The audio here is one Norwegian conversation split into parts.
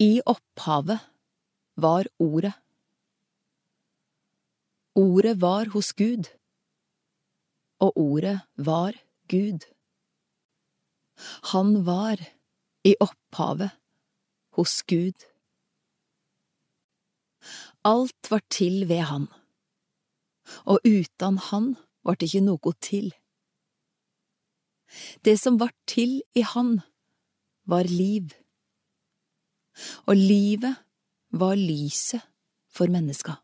I opphavet var Ordet. Ordet var hos Gud, og Ordet var Gud. Han var i opphavet hos Gud. Alt var til ved han, og uten han var det ikke noe til. Det som var til i han, var liv, og livet var lyset for menneska.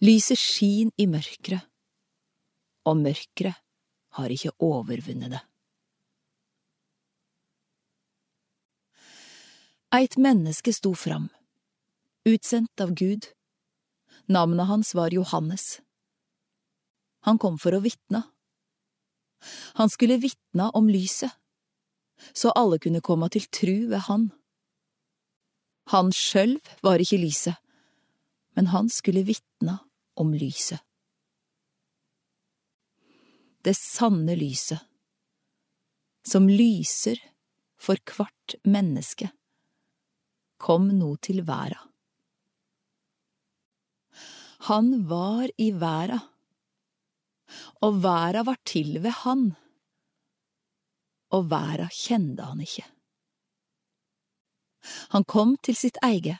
Lyset skin i mørkret, og mørkret har ikke overvunnet det. Eit menneske sto fram, utsendt av Gud. Navnet hans var Johannes. Han kom for å vitne. Han skulle vitne om lyset, så alle kunne komme til tru ved han. Han sjølv var ikke lyset, men han skulle vitna om lyset. Det sanne lyset, som lyser for hvert menneske, kom nå til verda. Han var i verda, og verda var til ved han, og verda kjente han ikke. Han kom til sitt eige,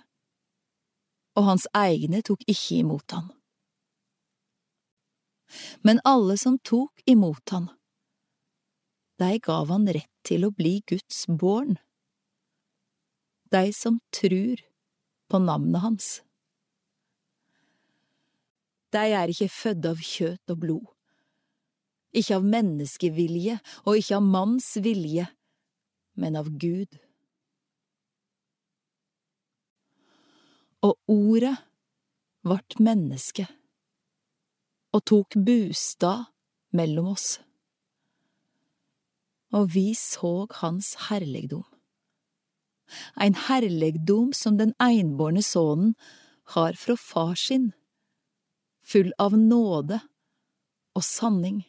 og hans egne tok ikke imot han. Men alle som tok imot han, de gav han rett til å bli Guds born, de som trur på navnet hans. De er ikke født av kjøtt og blod, ikke av menneskevilje og ikke av manns vilje, men av Gud. Og ordet vart menneske og tok bostad mellom oss. Og vi såg hans herligdom. Ein herligdom som den einbårne sønnen har fra far sin, full av nåde og sanning.